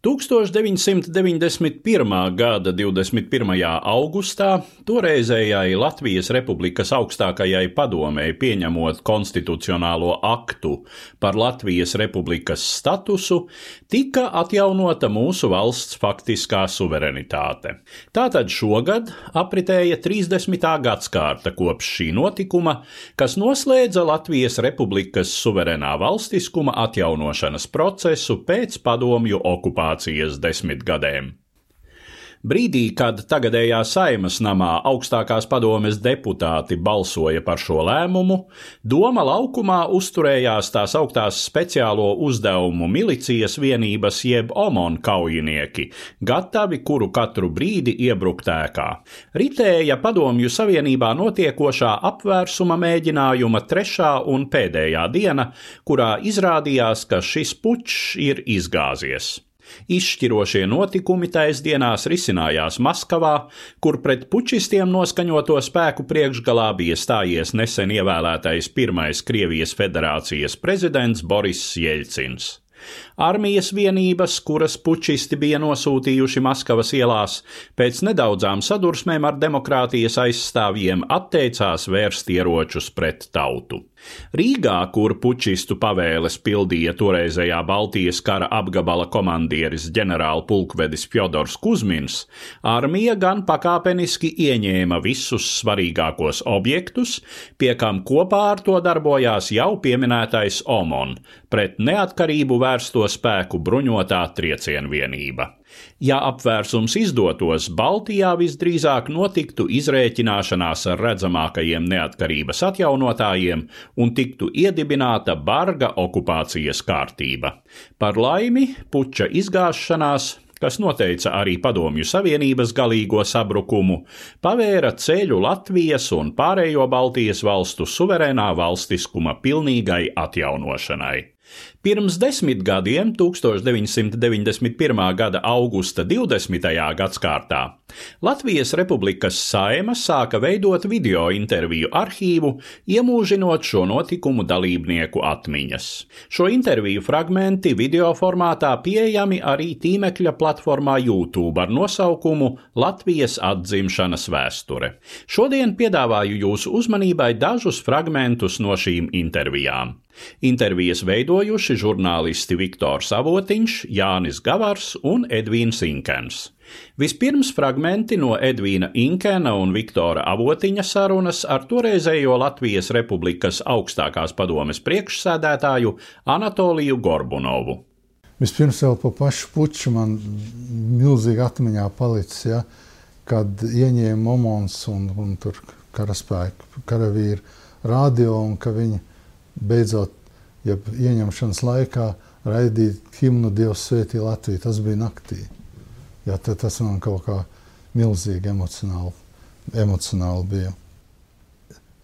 1991. gada 21. augustā toreizējai Latvijas Republikas augstākajai padomēji pieņemot konstitucionālo aktu par Latvijas Republikas statusu, tika atjaunota mūsu valsts faktiskā suverenitāte. Tātad šogad apritēja 30. gadsimta kopš šī notikuma, kas noslēdza Latvijas Republikas suverēnā valstiskuma atjaunošanas procesu pēc padomju okupācijas okupācijas desmitgadēm. Brīdī, kad tagadējā saimas namā augstākās padomes deputāti balsoja par šo lēmumu, Doma laukumā uzturējās tās augtās speciālo uzdevumu milicijas vienības jeb omon kaujinieki, gatavi kuru katru brīdi iebrukt ēkā. Ritēja padomju savienībā notiekošā apvērsuma mēģinājuma trešā un pēdējā diena, kurā izrādījās, ka šis pučs ir izgāzies. Izšķirošie notikumi taisdienās risinājās Maskavā, kur pret pučistiem noskaņoto spēku priekšgalā bija stājies nesen ievēlētais pirmais Krievijas federācijas prezidents Boris Jeļcins. Armijas vienības, kuras pučisti bija nosūtījuši Maskavas ielās, pēc nedaudzām sadursmēm ar demokrātijas aizstāvjiem atteicās vērst ieročus pret tautu. Rīgā, kur pučistu pavēles pildīja toreizējā Baltijas kara apgabala komandieris ģenerālpulkvedis Fjodors Kuzmins, armija gan pakāpeniski ieņēma visus svarīgākos objektus, pie kam kopā ar to darbojās jau pieminētais OMON pret neatkarību vērsto spēku bruņotā triecienvienība. Ja apvērsums izdotos, Baltijā visdrīzāk notiktu izrēķināšanās ar redzamākajiem neatkarības atjaunotājiem un tiktu iedibināta barga okupācijas kārtība. Par laimi, puča izgāšanās kas noteica arī Padomju Savienības galīgo sabrukumu, pavēra ceļu Latvijas un pārējo Baltijas valstu suverēnā valstiskuma pilnīgai atjaunošanai. Pirms desmit gadiem, 1991. gada augusta 20. gadsimtā, Latvijas Republikas saima sāka veidot video interviju arhīvu, iemūžinot šo notikumu dalībnieku atmiņas. Šo interviju fragmenti video formātā pieejami arī tīmekļa platformā YouTube ar nosaukumu Latvijas atzimšanas vēsture. Šodien piedāvāju jūsu uzmanībai dažus fragmentus no šīm intervijām. Intervijas veidojuši žurnālisti Viktors Avotiņš, Jānis Gavars un Edvīns Inkens. Vispirms fragmenti no Edvīna Inkena un Viktora Avotiņa sarunas ar toreizējo Latvijas Republikas augstākās padomes priekšsēdētāju Anatoliju Gorbunovu. Vispirms jau pa pašu puču man milzīgi atmiņā palicis, ja, kad ieņēma moments un, un tur karaspēku, karavīri radio un ka viņi beidzot, ja ieņemšanas laikā raidīt himnu Dievs svētī Latviju. Tas bija naktī. Jā, tas man kaut kā milzīgi emocionāli, emocionāli bija.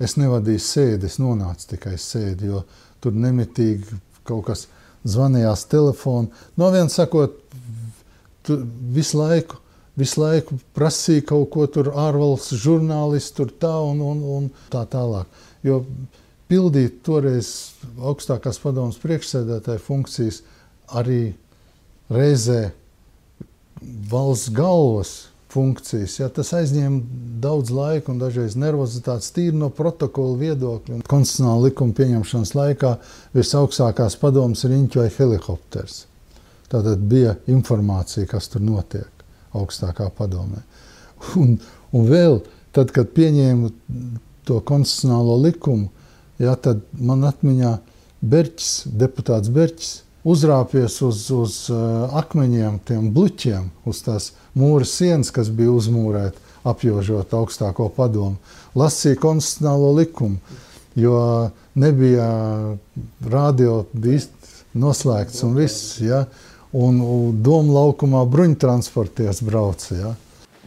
Es nevadīju sēdi, es nonācu tikai sēdi, jo tur nemitīgi kaut kas zvanījās telefonu. No vienas sakot, tu visu laiku, visu laiku prasīja kaut ko tur ārvalsts žurnālisti, tur tā un, un, un tā tālāk. Jo pildīt toreiz augstākās padomas priekšsēdētāja funkcijas arī reizē valsts galvas funkcijas. Ja, tas aizņēma daudz laika un dažreiz nervozitātes tīri no protokola viedokļa. Konstitucionāla likuma pieņemšanas laikā visaugstākās padomas riņķoja helikopters. Tātad bija informācija, kas tur notiek augstākā padomē. Un, un vēl, tad, kad pieņēma to konstitucionālo likumu, ja, tad man atmiņā Berķis, deputāts Berķis uzrāpies uz, uz uh, akmeņiem, tiem bluķiem, uz tās mūra sienas, kas bija uzmūrēta, apjožot augstāko padomu. Lasīja konstitucionālo likumu, jo nebija radio, bija noslēgts un viss. Ja? Un, domu laukumā bruņtransporties brauca. Ja?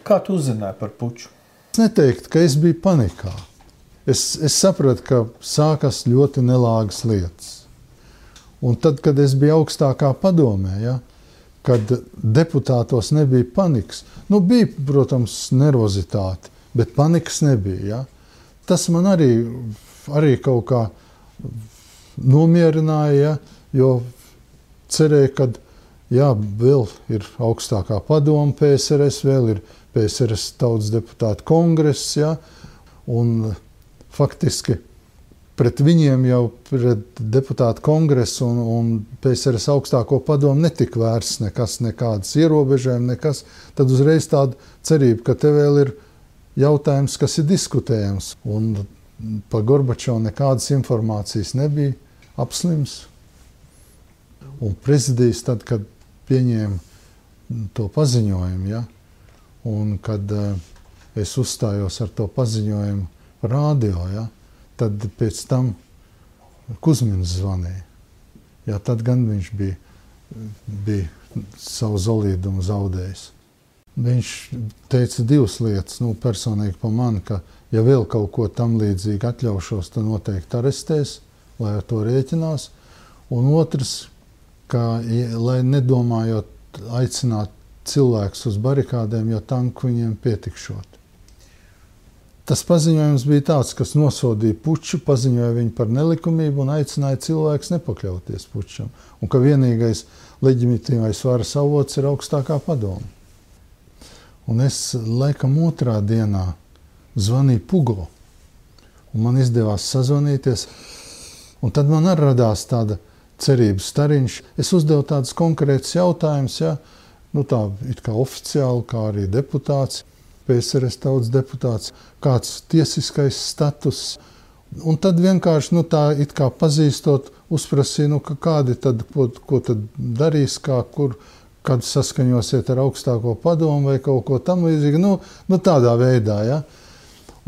Kā tu uzzināji par puču? Es neteiktu, ka es biju panikā. Es, es sapratu, ka sākas ļoti nelāgas lietas. Un tad, kad es biju augstākā padomē, ja, kad deputātos nebija panikas, nu, bija, protams, nervozitāte, bet panikas nebija. Ja. Tas man arī, arī kaut kā nomierināja, ja, jo cerēju, ka jā, vēl ir augstākā padoma PSRS, vēl ir PSRS tautas deputāta kongress, ja, un faktiski pret viņiem jau pret deputātu kongresu un, un PSRS augstāko padomu netika vērsts nekas, nekādas ierobežojumi, nekas. Tad uzreiz tāda cerība, ka te vēl ir jautājums, kas ir diskutējams. Un par Gorbačovu nekādas informācijas nebija, apslims. Un prezidijs tad, kad pieņēma to paziņojumu, ja, un kad uh, es uzstājos ar to paziņojumu rādio, ja, tad pēc tam Kuzmins zvanīja. Jā, tad gan viņš bija, bija savu zolīdumu zaudējis. Viņš teica divas lietas, nu, personīgi par mani, ka, ja vēl kaut ko tam līdzīgu atļaušos, tad noteikti arestēs, lai ar to rēķinās. Un otrs, ka, lai nedomājot aicināt cilvēkus uz barikādēm, jo tanku viņiem pietikšot. Tas paziņojums bija tāds, kas nosodīja puču, paziņoja viņu par nelikumību un aicināja cilvēkus nepakļauties pučam. Un ka vienīgais leģitīvais varas avots ir augstākā padoma. Un es laikam otrā dienā zvanīju Pugo, un man izdevās sazvanīties. Un tad man arī radās tāda cerības stariņš. Es uzdevu tādus konkrētus jautājumus, ja, nu tā it kā oficiāli, kā arī deputāts. PSRS tautas deputāts, kāds tiesiskais status. Un tad vienkārši nu, tā it kā pazīstot, uzprasīja, nu, kādi tad, ko, ko tad darīs, kā, kur, kad saskaņosiet ar augstāko padomu vai kaut ko tam līdzīgu. Nu, nu, tādā veidā, ja.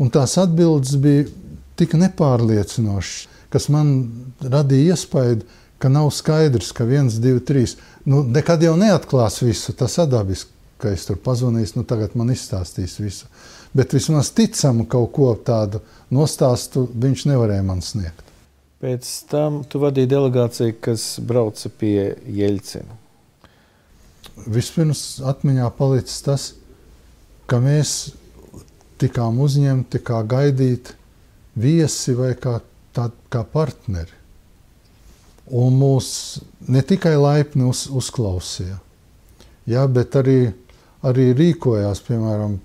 Un tās atbildes bija tik nepārliecinošas, kas man radīja iespēju, ka nav skaidrs, ka viens, divi, trīs. Nu, nekad jau neatklās visu, tas adabiski ka es tur pazvanīšu, nu tagad man izstāstīs visu. Bet vismaz ticamu kaut ko tādu nostāstu viņš nevarēja man sniegt. Pēc tam tu vadīji delegāciju, kas brauca pie Jeļcina. Vispirms atmiņā palicis tas, ka mēs tikām uzņemti kā gaidīti viesi vai kā, tā, kā partneri. Un mūs ne tikai laipni uz, uzklausīja, ja, bet arī arī rīkojās. Piemēram,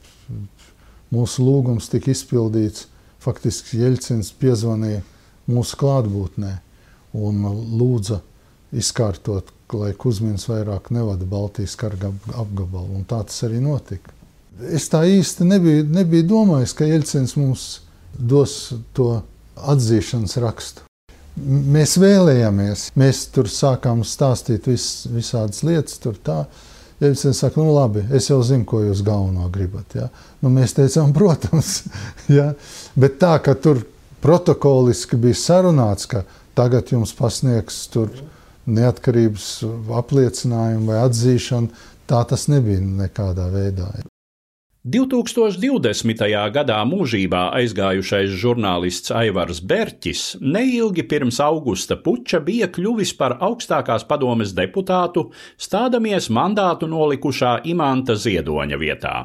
mūsu lūgums tika izpildīts. Faktiski Jeļcins piezvanīja mūsu klātbūtnē un lūdza izkārtot, lai Kuzmins vairāk nevada Baltijas kara apgabalu. Un tā tas arī notika. Es tā īsti nebiju, nebiju domājis, ka Jeļcins mums dos to atzīšanas rakstu. Mēs vēlējāmies, mēs tur sākām stāstīt vis, visādas lietas, tur tā. Ja viņš saka, nu labi, es jau zinu, ko jūs galveno gribat. Ja? Nu, mēs teicām, protams, ja? bet tā, ka tur protokoliski bija sarunāts, ka tagad jums pasniegs tur neatkarības apliecinājumu vai atzīšanu, tā tas nebija nekādā veidā. 2020. gadā mūžībā aizgājušais žurnālists Aivars Berķis neilgi pirms augusta puča bija kļuvis par augstākās padomes deputātu, stādamies mandātu nolikušā Imanta Ziedoņa vietā.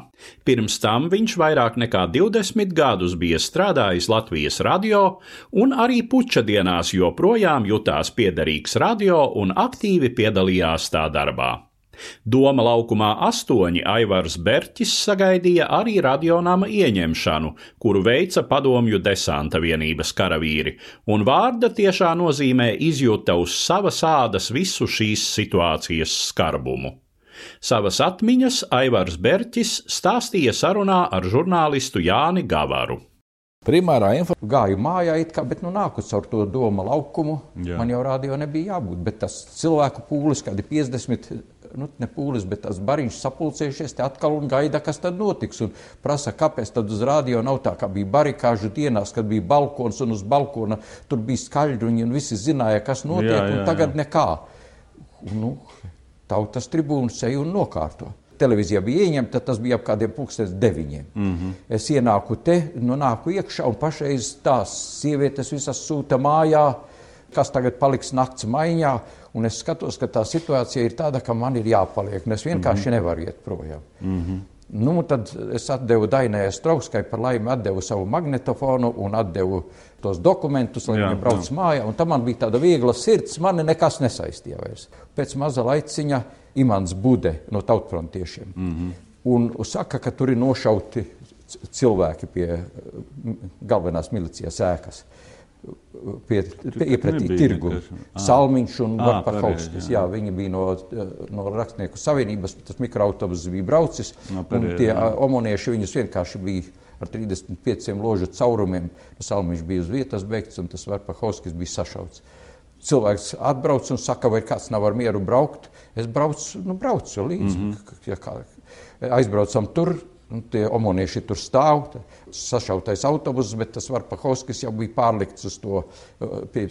Pirms tam viņš vairāk nekā 20 gadus bija strādājis Latvijas radio un arī puča dienās joprojām jutās piederīgs radio un aktīvi piedalījās tā darbā. Doma laukumā astoņi Aivars Berķis sagaidīja arī radionāma ieņemšanu, kuru veica padomju desanta vienības karavīri, un vārda tiešā nozīmē izjūta uz savas ādas visu šīs situācijas skarbumu. Savas atmiņas Aivars Berķis stāstīja sarunā ar žurnālistu Jāni Gavaru. Primārā info gāju mājā, it kā, bet nu nāku caur to doma laukumu. Jā. Man jau rādio nebija jābūt, bet tas cilvēku pūlis, kādi 50, nu ne pūlis, bet tas bariņš sapulcējušies te atkal un gaida, kas tad notiks. Un prasa, kāpēc tad uz rādio nav tā, kā bija barikāžu dienās, kad bija balkons un uz balkona tur bija skaļruņi un visi zināja, kas notiek, jā, jā, jā. un tagad nekā. Nu, tautas tribūnas seju un nokārto televīzija bija ieņemta, tas bija ap kādiem pulkstenes deviņiem. Mm -hmm. Es ienāku te, nu nāku iekšā un pašreiz tās sievietes visas sūta mājā, kas tagad paliks nakts maiņā, un es skatos, ka tā situācija ir tāda, ka man ir jāpaliek, es vienkārši mm -hmm. nevaru iet projām. Mm -hmm. Nu, tad es atdevu Dainai Strauskai, par laimi atdevu savu magnetofonu un atdevu tos dokumentus, lai jā, viņa brauc jā. mājā. Un tam man bija tāda viegla sirds, mani nekas nesaistīja vairs. Pēc maza laiciņa Imants Bude no tautfrontiešiem. Mm -hmm. Un saka, ka tur ir nošauti cilvēki pie galvenās milicijas ēkas. Pie, pie iepratī tirgu. Ah. Salmiņš un Varpahauskas. Jā. viņi bija no, no Rakstnieku savienības, tas mikroautobus bija braucis. No, pareiz, tie jā. omonieši viņus vienkārši bija ar 35 ložu caurumiem. Salmiņš bija uz vietas beigts un tas Varpahauskis bija sašauts cilvēks atbrauc un saka, vai kāds nav ar mieru braukt. Es braucu, nu, braucu līdzi. Mm -hmm. aizbraucam tur, Un tie omonieši tur stāv, sašautais autobuss, bet tas Varpahovskis jau bija pārlikts uz to uh, pie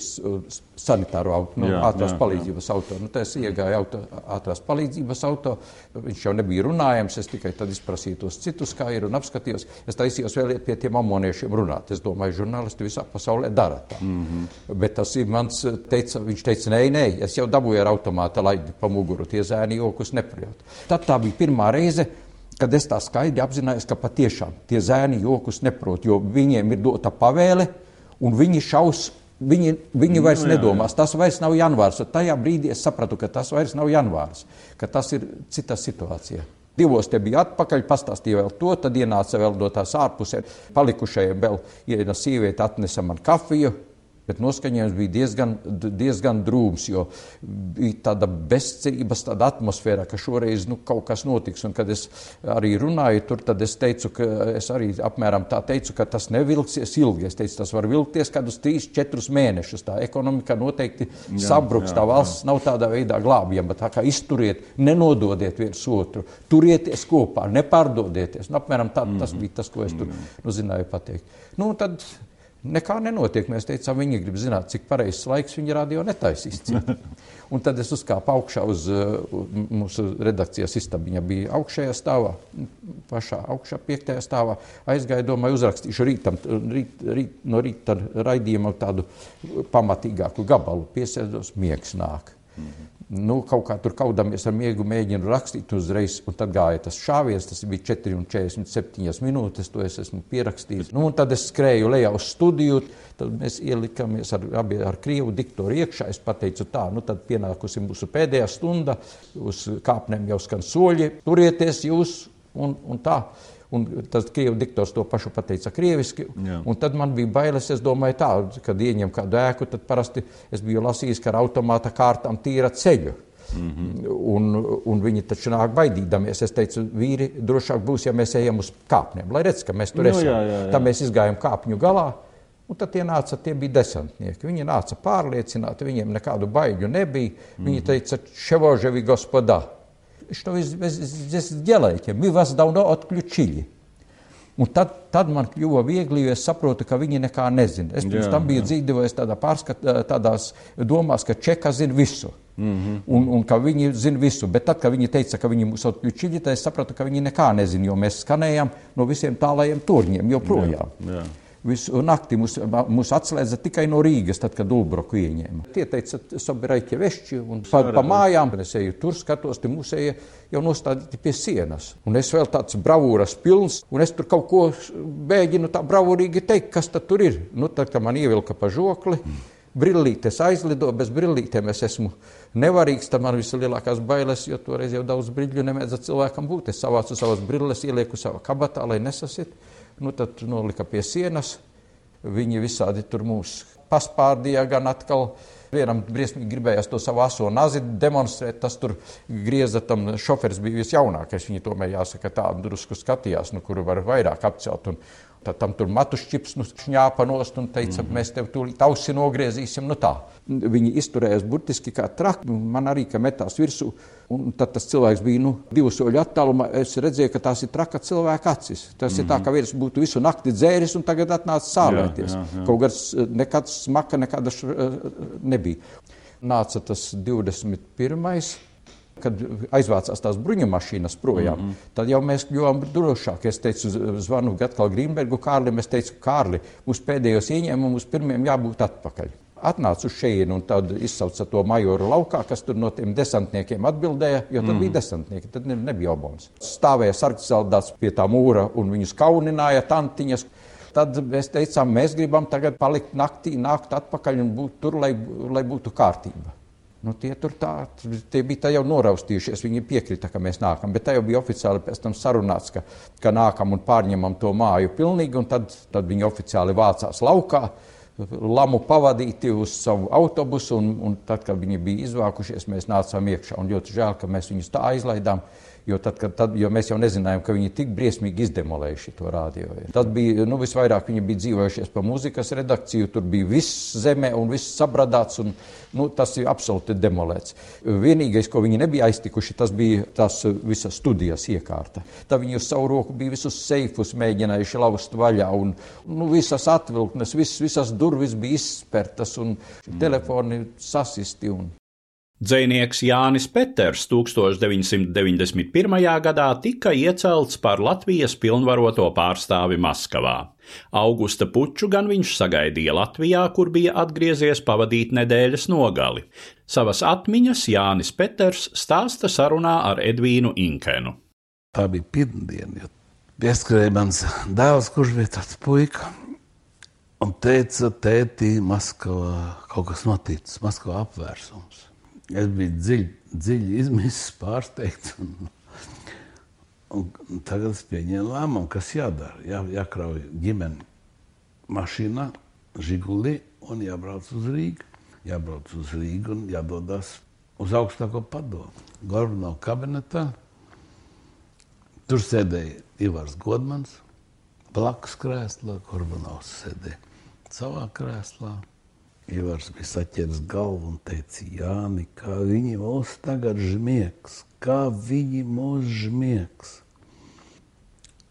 sanitāro auto, nu, jā, ātrās jā, palīdzības jā. auto. Nu, es iegāju auto, ātrās palīdzības auto, viņš jau nebija runājams, es tikai tad izprasīju tos citus, kā ir un apskatījos. Es taisījos vēl pie tiem omoniešiem runāt. Es domāju, žurnālisti visā pasaulē dara tā. Mm -hmm. Bet tas ir mans, teica, viņš teica, nē, nē, es jau dabūju ar automāta laidi pa muguru, tie zēni jokus neprot. Tad tā bija pirmā reize, kad es tā skaidri apzinājos, ka patiešām tie zēni jokus neprot, jo viņiem ir dota pavēle un viņi šaus. Viņi, viņi nu, vairs nu, jā, nedomās, jā. tas vairs nav janvārs. Tajā brīdī es sapratu, ka tas vairs nav janvārs, ka tas ir cita situācija. Divos te bija atpakaļ, pastāstīja vēl to, tad ienāca vēl no tās ārpusē palikušajiem vēl viena sieviete atnesa man kafiju, Bet noskaņojums bija diezgan, diezgan drūms, jo bija tāda bezcerības, tāda atmosfēra, ka šoreiz nu, kaut kas notiks. Un, kad es arī runāju tur, tad es teicu, ka es arī apmēram tā teicu, ka tas nevilksies ilgi. Es teicu, tas var vilkties kādus 3-4 mēnešus. Tā ekonomika noteikti jā, sabruks, jā, tā valsts jā. nav tādā veidā glābjama. Tā kā izturiet, nenododiet viens otru, turieties kopā, nepārdodieties. Nu, apmēram tā, tas mhm. bija tas, ko es tur nu, zināju pateikt. Nu, tad, Nekā nenotiek. Mēs teicām, viņi grib zināt, cik pareizs laiks viņi radio netaisīs. Un tad es uzkāpu augšā uz uh, mūsu redakcijas istabu. Viņa bija augšējā stāvā, pašā augšā, piektajā stāvā. Aizgāju, domāju, uzrakstīšu rītam, rīt, rīt, no rīta raidījumam tādu pamatīgāku gabalu. Piesēdos, miegs nāk. -hmm nu, kaut kā tur kaudamies ar miegu, mēģinu rakstīt uzreiz, un tad gāja tas šāviens, tas bija 4,47 minūtes, to es esmu pierakstījis. Nu, tad es skrēju lejā uz studiju, tad mēs ielikāmies ar, abi ar krievu diktoru iekšā. Es pateicu tā, nu tad pienākusi mūsu pēdējā stunda, uz kāpnēm jau skan soļi, turieties jūs un, un tā. Un tas krievu diktors to pašu pateica krieviski. Tad man bija bailes, es domāju, tā, kad ieņem kādu ēku, tad parasti es biju lasījis, ka ar automāta kārtām tīra ceļu. Mm -hmm. un, un viņi taču nāk baidīdamies. Es teicu, vīri, drošāk būs, ja mēs ejam uz kāpnēm. Lai redz, ka mēs tur nu, esam. Jā, jā, jā. Tad mēs izgājām kāpņu galā. Un tad tie nāca, tie bija desantnieki. Viņi nāca pārliecināti, viņiem nekādu baiļu nebija. Viņi teica, ševoževi gospodā что вы здесь делаете? Мы вас давно отключили. Un tad, tad man kļuva viegli, jo es saprotu, ka viņi nekā nezina. Es pirms jā, tam biju dzīvojis tādā pārskat, tādās domās, ka Čeka zina visu. Mm -hmm. un, un ka viņi zina visu. Bet tad, kad viņi teica, ka viņi mūs atļučīja, tad es sapratu, ka viņi nekā nezina, jo mēs skanējam no visiem tālajiem turņiem joprojām. Jā, jā. Visu nakti mūs, mūs atslēdza tikai no Rīgas, tad, kad Ulbroku ieņēma. Tie teica, Sobiraiki vešķi, un pa, pa mājām, es eju tur, skatos, te mūsēja jau nostādīti pie sienas. Un es vēl tāds bravūras pilns, un es tur kaut ko mēģinu tā bravūrīgi teikt, kas tad tur ir. Nu, tad, kad man ievilka pa žokli, brillītes aizlido, bez brillītēm es esmu nevarīgs, tad man vislielākās bailes, jo toreiz jau daudz brīļu nemēdza cilvēkam būt. Es savācu savas brilles, ielieku savā kabatā, lai nesasit. Nu, tad nolika pie sienas. Viņi visādi tur mūs paspārdīja gan atkal. Vienam briesmīgi gribējās to savu aso nazi demonstrēt. Tas tur grieza tam šoferis bija visjaunākais. Viņi tomēr jāsaka tā drusku skatījās, nu, kuru var vairāk apcelt. Un, Tad tam tur matušķips nu, šņāpa nost un teica, mm -hmm. mēs tev tūlīt ausi nogriezīsim. Nu tā. Viņi izturējās burtiski kā traki. Man arī metās virsū. Un tad tas cilvēks bija nu, divu soļu attālumā. Es redzēju, ka tās ir traka cilvēka acis. Tas mm -hmm. ir tā, Mhm. ka viens būtu visu nakti dzēris un tagad atnāca sālēties. Jā, jā, jā. Kaut kāds nekad smaka nekāda eh, nebija. Nāca tas 21 kad aizvācās tās bruņu mašīnas projām, mm -hmm. tad jau mēs kļuvām drošāki. Es teicu, zvanu Gatkalu Grīmbergu, Kārlim, es teicu, Kārli, mums pēdējos ieņēmumus pirmiem jābūt atpakaļ. Atnācu šejienu un tad izsauca to majoru laukā, kas tur no tiem desantniekiem atbildēja, jo tad mm. bija desantnieki, tad ne, nebija obons. Stāvēja sargcaldāts pie tā mūra un viņus kaunināja tantiņas. Tad mēs teicām, mēs gribam tagad palikt naktī, nākt atpakaļ un būt tur, lai, lai būtu kārtība. Nu, tie tur tā, tie bija tā jau noraustījušies. Viņi piekrita, ka mēs nākam. Bet tā jau bija oficiāli pēc tam sarunāts, ka, ka nākam un pārņemam to māju pilnīgi. Tad, tad viņi oficiāli vācās laukā, lamu pavadīti uz savu autobusu. Un, un tad, kad viņi bija izvākušies, mēs nācām iekšā. Un ļoti žēl, ka mēs viņus tā aizlaidām. Jo, tad, kad, tad, jo mēs jau nezinājām, ka viņi tik briesmīgi izdemolējuši to radio. Tas bija nu, visvairāk viņi bija dzīvojušies pa mūzikas redakciju. Tur bija viss zemē un viss sabradāts. Un, nu, tas ir absolūti demolēts. Vienīgais, ko viņi nebija aiztikuši, tas bija tas visas studijas iekārta. Tad viņi uz savu roku bija visus seifus mēģinājuši lauzt vaļā. Un, nu, visas atvilknes, vis, visas durvis bija izspērtas un telefoni sasisti. Un, Dzēnieks Jānis Peters 1991. gadā tika iecelts par Latvijas pilnvaroto pārstāvi Maskavā. Augusta puču gan viņš sagaidīja Latvijā, kur bija atgriezies pavadīt nedēļas nogali. Savas atmiņas Jānis Peters stāsta sarunā ar Edvīnu Inkenu. Tā bija pirmdiena, jo pieskrēja mans dēls, kurš bija tāds puika. Un teica, tētī, Maskavā kaut kas noticis, Maskavā apvērsums. Es biju dziļi, dziļi izmisis, pārsteigts. Un, un, tagad es pieņēmu lēmumu, kas jādara. Jā, jākrauj ģimene mašīnā, žigulī un jābrauc uz Rīgu. Jābrauc uz Rīgu un jādodas uz augstāko padomu. Gorbanovs kabinetā. Tur sēdēja Ivars Godmans, blakus krēslā, Gorbanovs sēdēja savā krēslā. Ivars bija saķēris galvu un teica, Jāni, kā viņi mūs tagad žmiegs, kā viņi mūs žmiegs.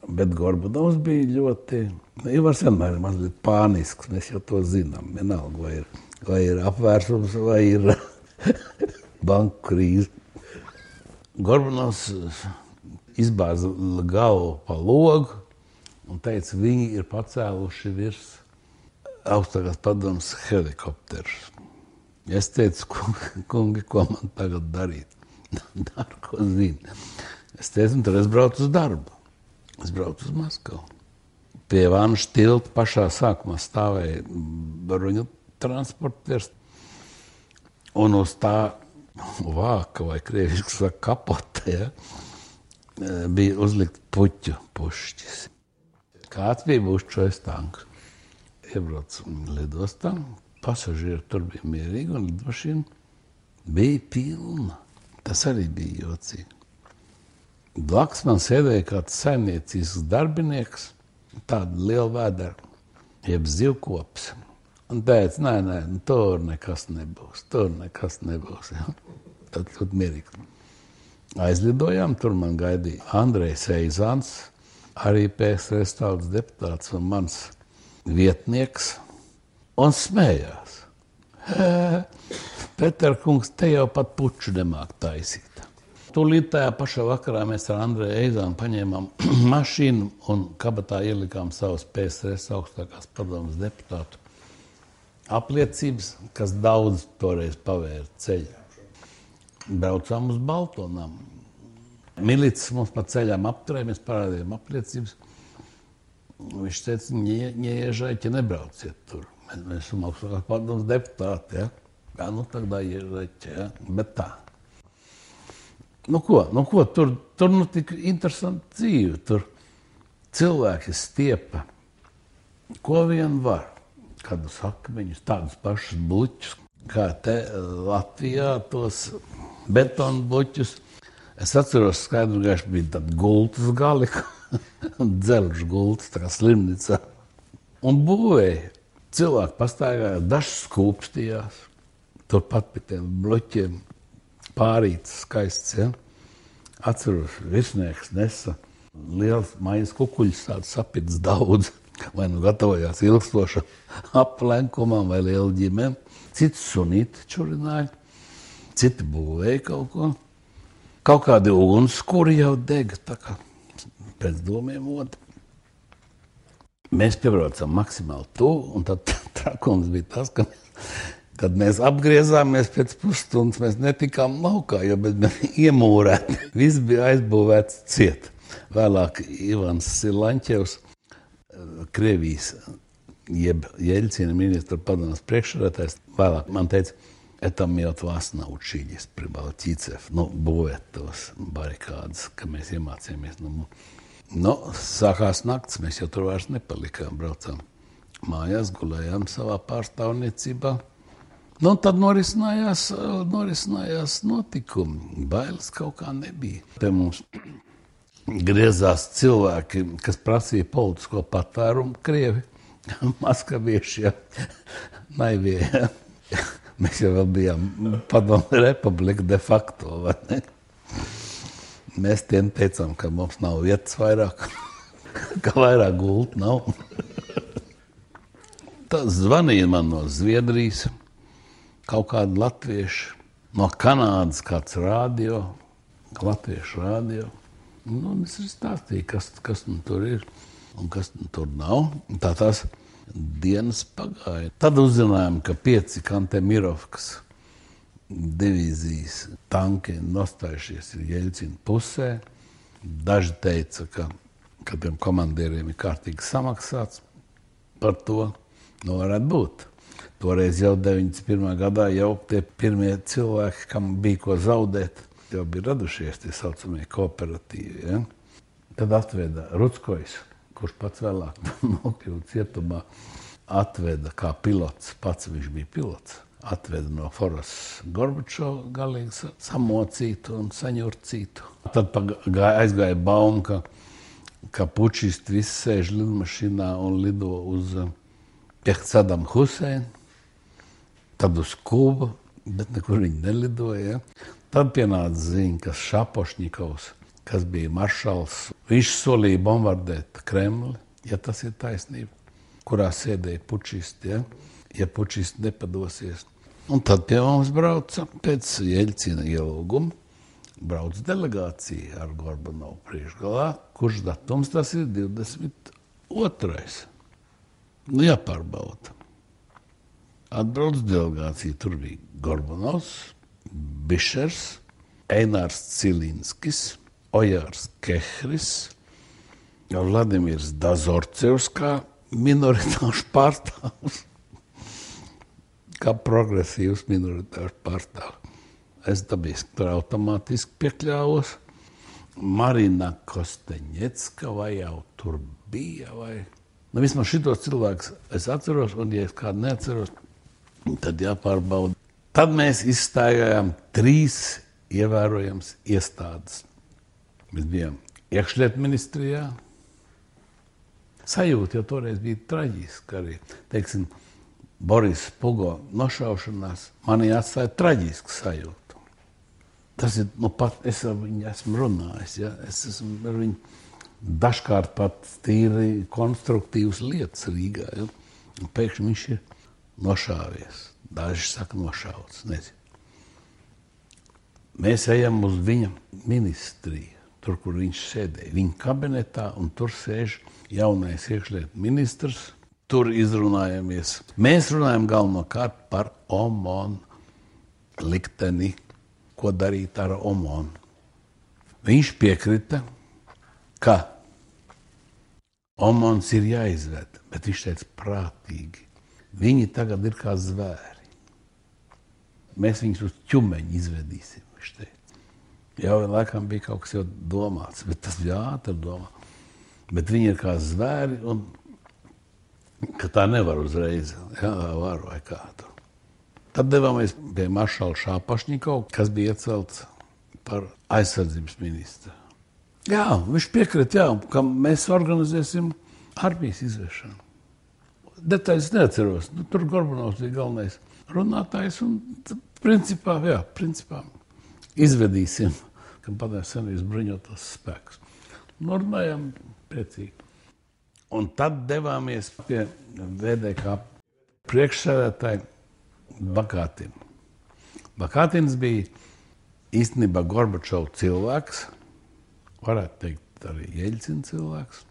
Bet Gorbanovs bija ļoti, Ivars vienmēr ir mazliet pānisks, mēs jau to zinām, vienalga, vai ir, vai ir apvērsums, vai ir banku krīze. Gorbanovs izbāza galvu pa logu un teica, viņi ir pacēluši virs augstākās padomus helikopterus. Es teicu, kungi, kungi, ko man tagad darīt? Daru, ko zinu. Es teicu, un tad es braucu uz darbu. Es braucu uz Maskavu. Pie Vānas tilta pašā sākumā stāvēja bruņu transporters. Un uz tā vāka vai krieviski saka kapote, ja, bija uzlikt puķu pušķis. Kāds bija bušķojas tanks? Iebraucu lidostā. Pasažieri tur bija mierīgi, un lidmašīna bija pilna. Tas arī bija jocīgi. Blakus man sēdēja kāds saimniecisks darbinieks, tāda liela vēdera, jeb zivkops. Un teica, nē, nē, nu, tur nekas nebūs, tur nekas nebūs. Ja? Tad ļoti mierīgi. Aizlidojām, tur man gaidīja Andrejs Eizants, arī PSRS tautas deputāts un mans vietnieks un smējās. Pēter kungs, te jau pat puču nemāk taisīt. Tūlīt tajā pašā vakarā mēs ar Andreju Eizānu paņēmām mašīnu un kabatā ielikām savus PSRS augstākās padomas deputātu apliecības, kas daudz toreiz pavēra ceļu. Braucām uz Baltonām. Milicis mums pa ceļām apturēja, mēs parādījām apliecības. Viņš teica, neiežaiķi, nebrauciet tur. Mēs, mēs esam augstākās padomas deputāti. Ja? Jā, nu tagad iežaiķi, ja? bet tā. Nu ko, nu ko tur, tur nu tik interesanti dzīve. Tur cilvēki stiepa, ko vien var. Kādus akmeņus, tādus pašus bluķus, kā te Latvijā tos betonu bluķus. Es atceros, ka bija tāda gultas gali un dzelžu gultas, tā kā slimnīcā. un būvēja. Cilvēki pastaigāja, dažs skūpstījās. Turpat pie tiem bloķiem pārīts skaists. Ja? Atceros, virsnieks nesa liels maijas kukuļus, tāds sapits daudz. Vai nu gatavojās ilgstošam aplenkumam vai lielu ģimeni. Cits sunīti čurināja, citi būvēja kaut ko. Kaut kādi ugunskura jau dega, tā kā pēc domiem otru. Mēs piebraucam maksimāli tuvu, un tad trakums bija tas, ka Kad mēs apgriezāmies pēc pusstundas, mēs netikām laukā, jo mēs iemūrēti. Viss bija aizbūvēts ciet. Vēlāk Ivans Silančevs, Krievijas jeb Jeļcina ministra padomas priekšsēdētājs, vēlāk man teica, Etam jau tas nav učiņas, pribalķīcev, nu, būvēt tos barikādas, ka mēs iemācījāmies no nu, mums nu, sākās nakts, mēs jau tur vairs nepalikām, braucām mājās, gulējām savā pārstāvniecībā. Nu, tad norisinājās, norisinājās notikumi. Bailes kaut kā nebija. Te mums griezās cilvēki, kas prasīja politisko patvērumu, krievi, maskavieši, ja, naivie. Ja. Mēs jau bijām padomu republika de facto. Mēs tiem teicām, ka mums nav vietas vairāk, ka vairāk gultu nav. Tas zvanīja man no Zviedrijas, kaut kāda latvieša, no Kanādas kāds rādio, latviešu rādio. Nu, es arī stāstīju, kas, kas nu tur ir un kas nu tur nav. Tā tās dienas pagāja. Tad uzzinājām, ka pieci Kantemirovkas divīzijas tanki nostājušies Jeļcina pusē. Daži teica, ka, ka tiem komandieriem ir kārtīgi samaksāts par to. Nu, varētu būt. Toreiz jau 91. gadā jau tie pirmie cilvēki, kam bija ko zaudēt, jau bija radušies tie saucamie kooperatīvi. Ja? Tad atveda Rutskojs kurš pats vēlāk nokļuva cietumā, atveda kā pilots, pats viņš bija pilots. Atveda no Foras Gorbačova galīgi samocītu un saņurcītu. Tad aizgāja bauma, ka, ka pučisti visi sēž lidmašīnā un lido uz pie Sadam Huseinu, tad uz Kubu, bet nekur viņi nelidoja. Tad pienāca ziņa, ka Šapošņikovs kas bija maršals. Viņš solīja bombardēt Kremli, ja tas ir taisnība, kurā sēdēja pučisti, ja, ja pučisti nepadosies. Un tad pie mums brauca pēc Jeļcina ielūguma. Brauc delegācija ar Gorbanovu priekšgalā, kurš datums tas ir 22. Nu, jāpārbauda. Atbrauc delegācija, tur bija Gorbanovs, Bišers, Einārs Cilinskis, Ojārs Kehris, Vladimirs Dazorcevs kā minoritāšu pārstāvs, kā progresīvs minoritāšu pārstāvs. Es dabiski tur automātiski piekļāvos. Marina Kosteņecka vai jau tur bija, vai... Nu, vismaz šitos cilvēkus es atceros, un ja es kādu neatceros, tad jāpārbauda. Tad mēs izstājām trīs ievērojams iestādes Mēs bijām iekšlietu ministrijā. Sajūta jau toreiz bija traģiska. Arī teiksim, Boris Pugo nošaušanās manī atstāja traģisku sajūtu. Tas ir nu, pat es ar viņu esmu runājis. Ja? Es esmu ar viņu dažkārt pat tīri konstruktīvas lietas Rīgā. Ja? Un pēkšņi viņš ir nošāvies. Daži saka, nošauts. Nezinu. Mēs ejam uz viņa ministriju tur, kur viņš sēdēja. Viņa kabinetā, un tur sēž jaunais iekšlietu ministrs. Tur izrunājamies. Mēs runājam galvenokārt par Omonu likteni, ko darīt ar Omonu. Viņš piekrita, ka Omons ir jāizved, bet viņš teica prātīgi. Viņi tagad ir kā zvēri. Mēs viņus uz ķumeņa izvedīsim, viņš teica. Jau laikam bija kaut kas domāts, bet tas bija ātri domā. Bet viņi ir kā zvēri, un tā nevar uzreiz. Jā, var vai kā tur. Tad devāmies pie maršala Šāpašņikova, kas bija iecelts par aizsardzības ministru. Jā, viņš piekrita, ka mēs organizēsim armijas izvešanu. detaļas neatceros. Nu, tur Gorbanovs bija galvenais runātājs. Un, principā, jā, principā izvedīsim, kam padomju senības bruņotos spēkus. Normējam priecīgi. Un tad devāmies pie VDK priekšsēdētāja Bakātina. Bakātins bija īstenībā Gorbačovs cilvēks, varētu teikt, arī Jeļcina cilvēks.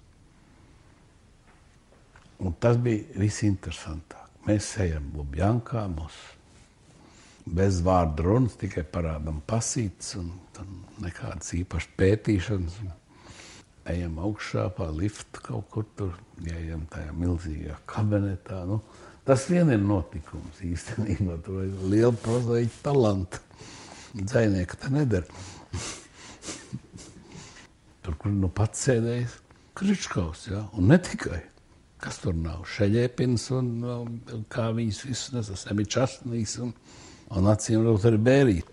Un tas bija visinteresantāk. Mēs ejam Lubjankā, mums bez vārdu runas, tikai parādām pasītas un nekādas īpašas pētīšanas. Ejam augšā pa liftu kaut kur tur, ejam tajā milzīgajā kabinetā. Nu, tas vien ir notikums īstenībā. Tur ir liela prozaiķa talanta. Dzēnieka te nedara. tur, kur nu pats sēdējis, Kričkaus, ja? un ne tikai. Kas tur nav? Šeļēpins un, un kā viņas visus nesas, Semičasnīs un, un acīm rūt arī bērīt.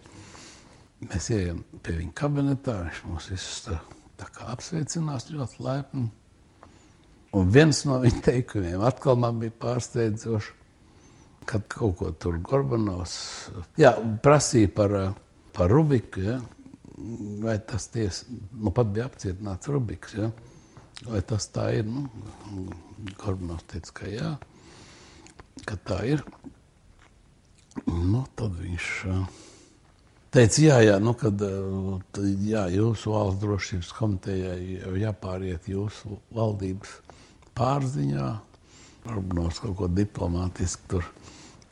Mēs ejam pie viņa kabinetā, viņš mūs visus tā, tā kā apsveicinās ļoti laipni. Un viens no viņa teikumiem atkal man bija pārsteidzošs, kad kaut ko tur Gorbanovs jā, prasīja par, par Rubiku, ja? vai tas ties, nu pat bija apcietināts Rubiks, ja? vai tas tā ir, nu, Gorbanovs teica, ka jā, ka tā ir. Nu, tad viņš teica, jā, jā, nu, kad, jā, jūsu valsts drošības komitejai jāpāriet jūsu valdības pārziņā. Gorbanovs kaut ko diplomātiski tur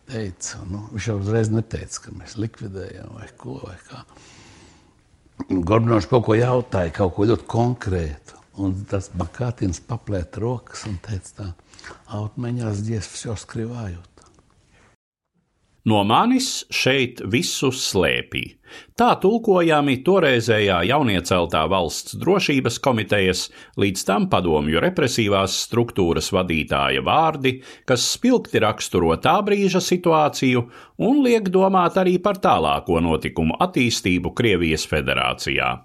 teica. Nu, viņš jau uzreiz neteica, ka mēs likvidējam vai ko vai kā. Gorbanovs kaut ko jautāja, kaut ko ļoti konkrētu. Un tas Bakātins paplēta rokas un teica, tā, autmeņās dziesmas jau skrivājot. No manis šeit visu slēpī. Tā tulkojami toreizējā jaunieceltā valsts drošības komitejas, līdz tam padomju represīvās struktūras vadītāja vārdi, kas spilgti raksturo tā brīža situāciju un liek domāt arī par tālāko notikumu attīstību Krievijas federācijā.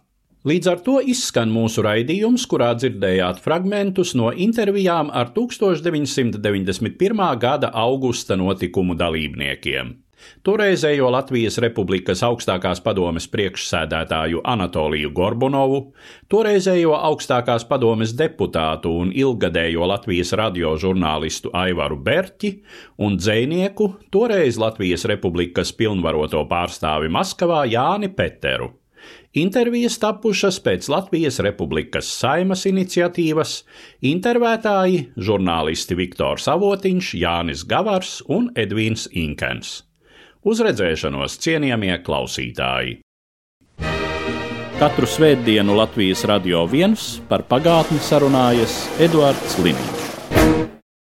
Līdz ar to izskan mūsu raidījums, kurā dzirdējāt fragmentus no intervijām ar 1991. gada augusta notikumu dalībniekiem. Toreizējo Latvijas Republikas augstākās padomes priekšsēdētāju Anatoliju Gorbunovu, toreizējo augstākās padomes deputātu un ilgadējo Latvijas radio žurnālistu Aivaru Berķi un dzēnieku, toreiz Latvijas Republikas pilnvaroto pārstāvi Maskavā Jāni Peteru. Intervijas tapušas pēc Latvijas Republikas saimas iniciatīvas, intervētāji žurnālisti Viktors Avotiņš, Jānis Gavars un Edvīns Inkens. Uz redzēšanos, cienījamie klausītāji! Katru svētdienu Latvijas radio viens par pagātni sarunājas Eduards Liniņš.